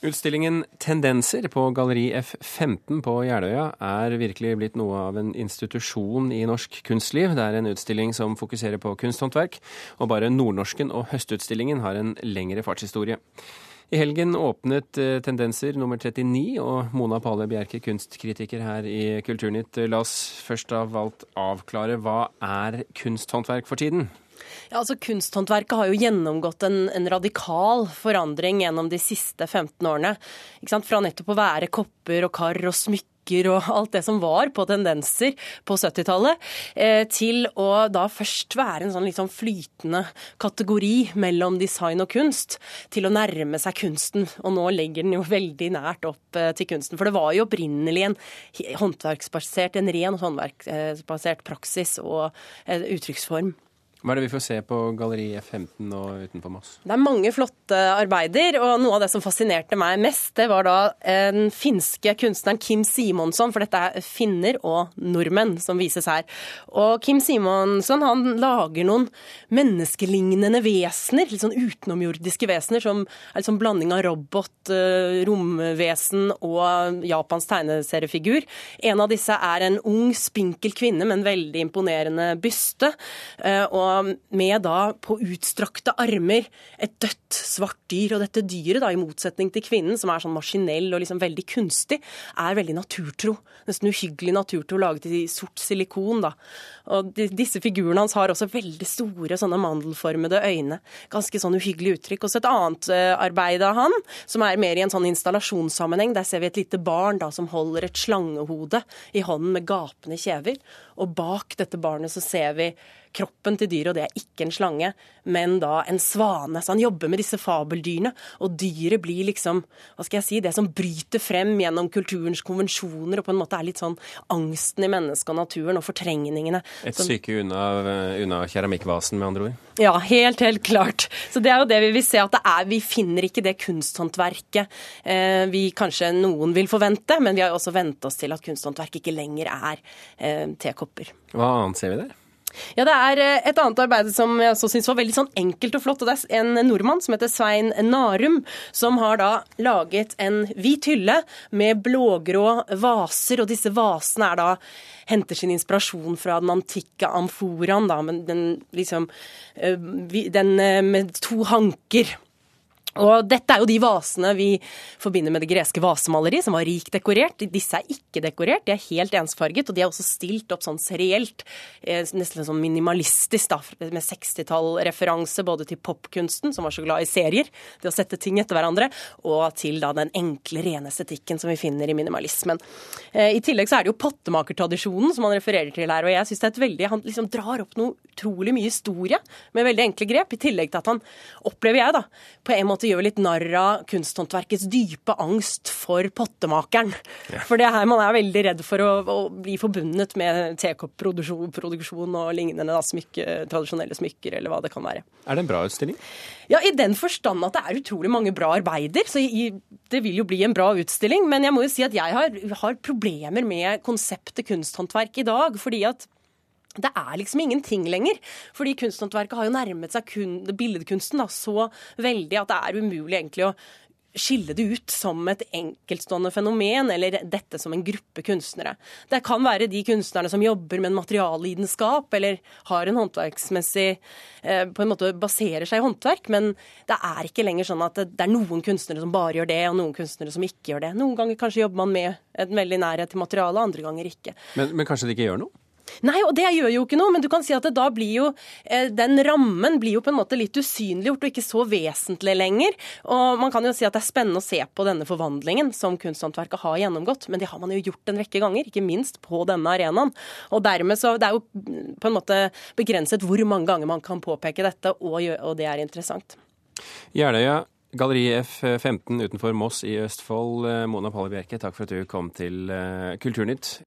Utstillingen Tendenser på Galleri F15 på Jeløya er virkelig blitt noe av en institusjon i norsk kunstliv. Det er en utstilling som fokuserer på kunsthåndverk, og bare Nordnorsken og Høstutstillingen har en lengre fartshistorie. I helgen åpnet eh, Tendenser nummer 39, og Mona Pale Bjerke, kunstkritiker her i Kulturnytt. La oss først av alt avklare hva er kunsthåndverk for tiden? Ja, altså Kunsthåndverket har jo gjennomgått en, en, radikal forandring gjennom de siste 15 årene. Fra nettopp å være kopper og kar og smykker og alt det som var på tendenser på 70-tallet, eh, til å da først være en sånn litt sånn flytende kategori mellom design og kunst, til å nærme seg kunsten. Og nå legger den jo veldig nært opp eh, til kunsten. For det var jo opprinnelig en håndverksbasert, en ren håndverksbasert praksis og eh, uttrykksform. Hva er det vi får se på Galleri F15 og utenfor Moss? Det er mange flotte arbeider, og noe av det som fascinerte meg mest, det var da den finske kunstneren Kim Simonsson, for dette er finner og nordmenn som vises her. Og Kim Simonsson han lager noen menneskelignende vesener, litt sånn utenomjordiske vesener, som er litt sånn blanding av robot, eh, romvesen og Japans tegneseriefigur. En av disse er en ung, spinkel kvinne med en veldig imponerende byste. Eh, og med da på utstrakte armer et dødt, svart dyr. Og dette dyret, da, i motsetning til kvinnen, som er sånn maskinell og liksom veldig kunstig, er veldig naturtro. Nesten uhyggelig naturtro, laget i sort silikon. da. Og disse figurene hans har også veldig store sånne mandelformede øyne. Ganske sånn uhyggelig uttrykk. Også et annet uh, arbeid av han, som er mer i en sånn installasjonssammenheng. Der ser vi et lite barn da, som holder et slangehode i hånden med gapende kjever. Og bak dette barnet så ser vi kroppen til dyret, og det er ikke en slange, men da en svane. Så han jobber med disse fabeldyrene, og dyret blir liksom, hva skal jeg si, det som bryter frem gjennom kulturens konvensjoner, og på en måte er litt sånn angsten i mennesket og naturen, og fortrengningene. Et stykke unna, unna keramikkvasen, med andre ord? Ja, helt, helt klart. Så det er jo det vi vil se, at det er, vi finner ikke det kunsthåndverket eh, vi kanskje noen vil forvente, men vi har jo også vent oss til at kunsthåndverk ikke lenger er eh, tekopper. Hva annet ser vi der? Ja, Det er eh, et annet arbeid som jeg også syns var veldig sånn enkelt og flott. og Det er en nordmann som heter Svein Narum, som har da laget en hvit hylle med blågrå vaser. og Disse vasene er da henter sin inspirasjon fra den antikke amforaen, da, men den liksom eh, Den eh, med to hanker. Og dette er jo de vasene vi forbinder med det greske vasemaleriet, som var rikt dekorert. Disse er ikke dekorert, de er helt ensfarget, og de er også stilt opp sånn serielt, eh, nesten sånn minimalistisk, da, med 60-tall-referanse både til popkunsten, som var så glad i serier, det å sette ting etter hverandre, og til da den enkle, rene estetikken som vi finner i minimalismen. Eh, I tillegg så er det jo pottemakertradisjonen som han refererer til her, og jeg syns det er et veldig Han liksom drar opp noe utrolig mye historie med veldig enkle grep, i tillegg til at han, opplever jeg, da, på en måte gjør litt narr av kunsthåndverkets dype angst for pottemakeren. Ja. For det er her man er veldig redd for å, å bli forbundet med tekoppproduksjon og lignende da, smykke, tradisjonelle smykker, eller hva det kan være. Er det en bra utstilling? Ja, i den forstand at det er utrolig mange bra arbeider. Så i, det vil jo bli en bra utstilling. Men jeg må jo si at jeg har, har problemer med konseptet kunsthåndverk i dag. fordi at det er liksom ingenting lenger. Fordi kunsthåndverket har jo nærmet seg kun, billedkunsten da, så veldig at det er umulig egentlig å skille det ut som et enkeltstående fenomen, eller dette som en gruppe kunstnere. Det kan være de kunstnerne som jobber med en materiallidenskap, eller har en håndverksmessig eh, På en måte baserer seg i håndverk, men det er ikke lenger sånn at det er noen kunstnere som bare gjør det, og noen kunstnere som ikke gjør det. Noen ganger kanskje jobber man med en veldig nærhet til materialet, andre ganger ikke. Men, men kanskje det ikke gjør noe? Nei, og det gjør jo ikke noe, men du kan si at da blir jo eh, den rammen blir jo på en måte litt usynliggjort og ikke så vesentlig lenger. Og man kan jo si at det er spennende å se på denne forvandlingen som kunsthåndverket har gjennomgått, men det har man jo gjort en rekke ganger, ikke minst på denne arenaen. Og dermed så det er jo på en måte begrenset hvor mange ganger man kan påpeke dette, og, det er interessant. Jeløya, Galleri F15 utenfor Moss i Østfold. Eh, Mona Palle Bjerke, takk for at du kom til eh, Kulturnytt.